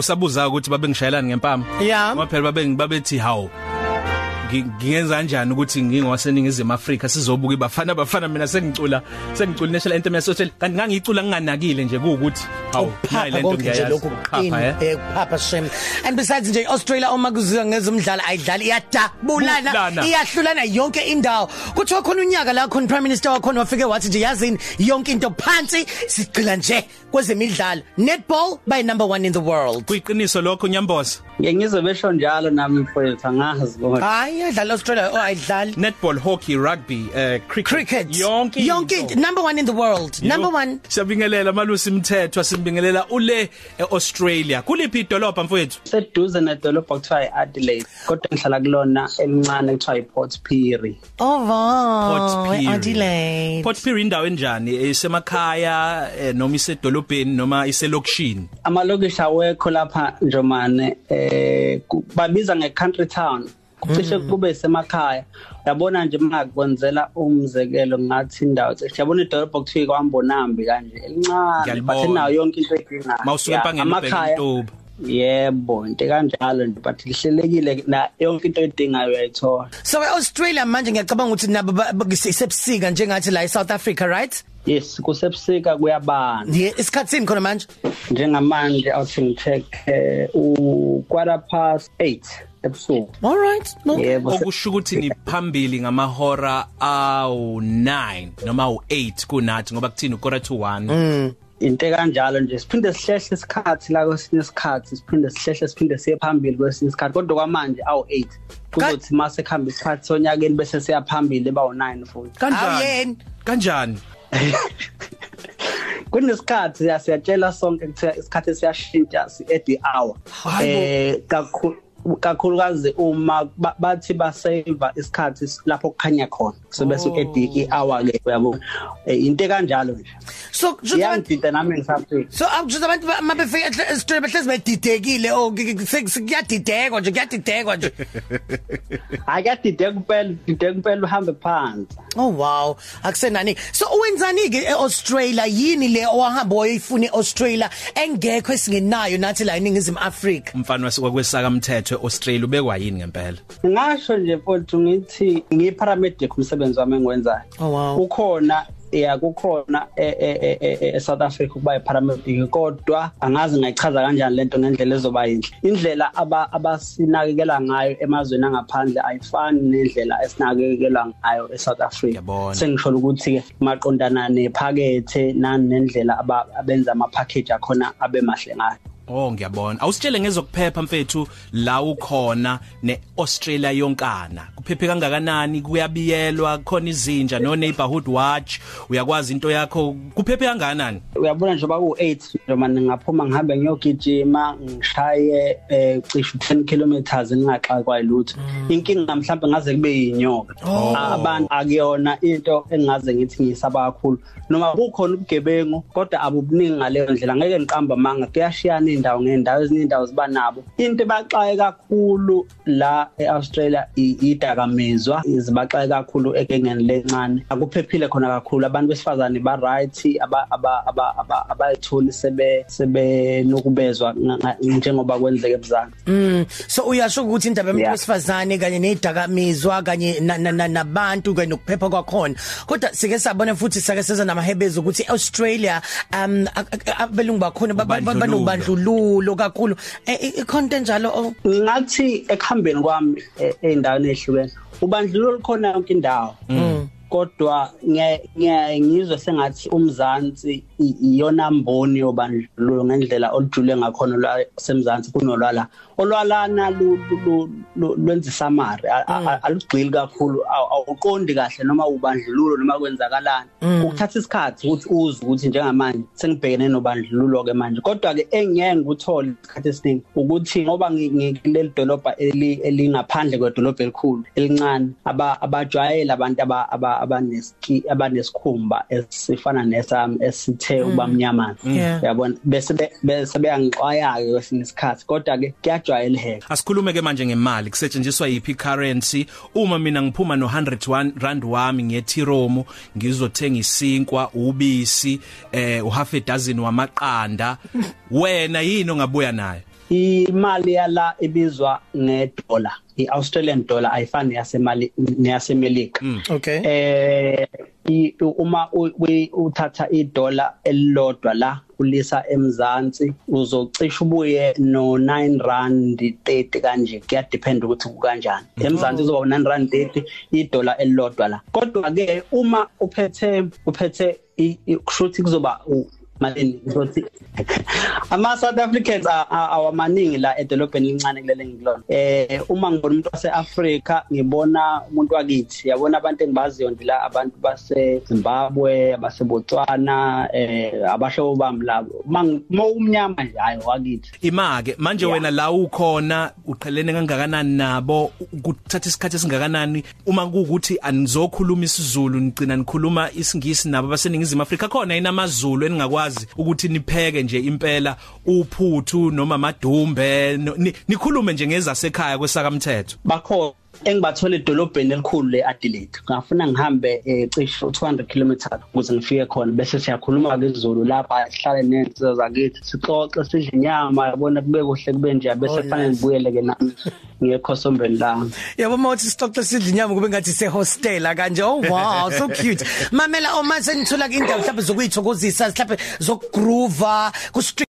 ubusabuza ukuthi babe ngishayelana ngempama Yeah. ngoba phela babe babethi hawo ngi- ngiyenza kanjani ukuthi ngingowaseningizimu Afrika sizobuka ibafana bafana mina sengicula sengicula national anthem yasotshelwa kanti ngangicula nginganakile nje kuukuthi hawu nayi Phapha lento konke nje ngiyayazi. lokhu Phapha, eh? eh phapha shem. And besides nje Australia uma kuziwa ngezomdlalo ayidlali iyadabulana Bulana. iyahlulana yonke indawo. Kuthiwa khona unyaka la khona prime minister wakhona wafike wathi nje yazini yonke into phansi sigcila nje kwezemidlalo. Netball by number 1 in the world. Kuyiqiniso lokho nyamboza? Ngeke ngizobesho njalo nami mfowethu angazi kodwa hayi adlala Australia oh ayidlali. Netball hockey rugby uh, cricket, cricket. Yonke yonke into. into. number 1 in the world. Number 1 Siyabingelela malusi mthetho simbingelela ule eAustralia. Kuliphi idolobha mfowethu? Seduze nedolobha kuthiwa i-Adelaide kodwa ngihlala kulona elincane kuthiwa i-Port Pirie. Oh wow. Port Pirie. Adelaide. Port Pirie indawo enjani? Isemakhaya eh, noma isedolobheni noma iselokishini? Amalokishi awekho lapha njomane eh ku- babiza nge-country town. Kucishe kube semakhaya. Uyabona nje makwenzela umzekelo ngathi indawo yabona idolobha kuthiwa kwambonambi kanje elincane Ngiyalibona. but inayo yonke into edingayo mawusuka Yeah, empangeni ubheka amakhaya- intoba yebo into kanjalo nje but lihlelekile na yonke into edingayo uyayithola So eAustralia manje ngiyacabanga ukuthi nabo ba- ba- isebusika njengathi la eSouth Africa right? yes kusebusika kuyabanda Yeah, isikhatsini khona manje. njengamanje awuthi ngicheck eh, u quarter past 8 ebusuku All right. No. yebo se- okusho ukuthi ni phambili ngamahora awu9 noma awu8 kunathi ngoba kuthini ukora to 1 into kanjalo nje siphinde sihlehle isikhathi la kwesinye isikhathi siphinde sihlehle siphinde siye phambili kwesinye isikhathi. Kodwa kwamanje awu8 kuzothi mase khamba isikhathi sonyakeni bese siya phambili bawu9 futhi. Kanjani? Awuyeni. kanjani? Kunesikhathi siya- siyatshela sonke kuthiwa isikhathi siyashintsha si at the hour. Eh kakhulu kakhulukazi uma ba- bathi basave isikhathi lapho kukhanya khona so bese Oh. at the hour ke uyabona Eh, into kanjalo nje So kusho abantu iyangidida nami ngisafika So akujuza abantu ba- mabefika eStrela behlezi bedidekile oh ki- ki- sek- sekuyadidekwa nje kuyadidekwa nje. hayi kuyadideka kuphela dideka kuphela uhambe phansi Oh wow, akusenani. So uwenzani ke eAustralia yini le owahamba oyifuna eAustralia engekho esingenayo nathi la eningizimu Africa? umfana wasuka kwesaka mthetho eAustralia ubekwa yini ngempela? Ngasho nje mfowethu ngithi ngiparamedic umsebenzi wami engiwenzayo. Oh wow. kukhona ya kukhona e- e- e- e- e- eSouth Africa ukuba iparamedic kodwa angazi ngayichaza kanjani lento ngendlela ezoba yinhle. Indlela aba abasinakekela ngayo emazweni angaphandle ayifani nendlela esinakekela ngayo eSouth Africa. Ngiyabona. sengisho ukuthi ke maqondana nephakethe nani nendlela aba- abenza ama package akhona abe mahle ngayo. Oh ngiyabona. Awusitshele ngezokuphepha mfethu la ukhona neAustralia yonkana. Kuphephe kangakanani? Kuyabiyelwa khona izinja no neighborhood watch. Uyakwazi into yakho? Kuphephe kangakanani? uyabona njengoba ku8 noma ningaphuma ngihambe ngiyogijima ngishaye eh, cishe 10 kilometers ngingaxakwa lutho inkinga mhlawumbe ngaze kube yinyoka. Abantu akuyona into engaze ngithi ngiyisaba kakhulu. Noma kukhona ubugebengu kodwa abubuningi ngaleyo ndlela. Ngeke ngiqamba manga kuyashiyana indawo ngendawo ezinye indawo ziba nabo. Into ebaxaye kakhulu la eAustralia i- idakamizwa izibaxaye kakhulu ekengeni lencane. Akuphephile khona kakhulu. Abantu besifazane ba right aba aba aba- aba abayitholi sebe sebe nokubezwa nga- nga- njengoba kwenzeke ebuzana Mm so uyasho ukuthi indaba yabantu Yeah. besifazane kanye nedakamizwa kanye na- na- na- nabantu kanye nokuphepha kwakhona. Kodwa sike sabona futhi sake seza namahebezi ukuthi Australia um a- a- abelungu bakhona ba- ba- ba- Ubandlululo. banobandlululo kakhulu Eh, eh, ikhonto enjalo oh. ngathi ekuhambeni kwami eh, ey'ndaweni ey'hlukene ubandlululo lukhona yonke indawo kodwa ngiya- ngiya- ngizwe sengathi umzansi i- iyona mboni yobandlululo ngendlela olujule ngakhona lwa semzansi kunolwala olwalana lu- lu- lu- lu- lwenza isamari A- a- a- alugxili kakhulu awu- awuqondi kahle noma ubandlululo noma kwenzakalani. Ukuthatha isikhathi ukuthi uzwe ukuthi njengamanje sengibhekene nobandlululo ke manje. Kodwa ke engiyeke ngikuthole isikhathi esiningi ukuthi ngoba ngi- ngikuleli dolobha eli- elingaphandle kwedolobha elikhulu elincane aba- abajwayele abantu aba- aba- abaneski- abanesikhumba esifana nesami esithe uba mnyamana Yeah. yabona bese be- bese beyangixwaya-ke kwesinye isikhathi kodwa-ke kuyajwayeleka. Asikhulume ke manje ngemali kusetshenziswa yipi currency uma mina ngiphuma no 100 rand wami ngiye Tiromo ngizothenga isinkwa ubisi eh u half a dozen wamaqanda wena yini ongabuya nayo? Imali yala ibizwa ngedollar iAustralian dollar ayifani yasemali neyasemelika. Okay. Eh i- uma u- u- uthatha idollar elilodwa la ulisa emzansi uzocisha ubuye no 9 rand 30 kanje kuya depend ukuthi kukanjani. Emzansi uzoba 9 rand 30 idollar elilodwa la. Kodwa ke uma uphethe uphethe i- i- kushuthi kuzoba u- malini ngizothi ama South Africans a- a- awamaningi la edolobheni lincane kulele ngilona. Eh uma ngibona umuntu waseAfrica ngibona umuntu wakithi. Yabona abantu engibaziyo nje la abantu base Zimbabwe base Botswana eh abahlobo bami labo uma umnyama nje hayi wakithi. Imake manje Yeah. wena la ukhona uqhelene kangakanani nabo kuthatha isikhathi esingakanani? Uma kuukuthi anizokhuluma isiZulu nigcina nikhuluma isingisi nabo baseningizimu Afrika khona inamazulu eningakwazi ukuthi nipheke nje impela uphuthu noma madumbe no- ni- nikhulume nje ngezasekhaya kwesakamthetho. Bakho engibathola edolobheni elikhulu leAdelaide ngafuna ngihambe eh, cishe 200 km ukuze ngifike khona. Bese siyakhuluma ngesiZulu lapha sihlale nezinsizwa zakithi sixoxe sidle inyama yabona kube kuhle kube nje bese Oh, kufanele nice. ngibuyele ke nami ngekhosombeni lami. Yabo mawuthi sixoxe sidla inyama kube ngathi se hostela kanje. Oh wow so cute. Mamela uma senithola ke indawo mhlawumbe zokuyithokozisa mhlawumbe zokugroova ku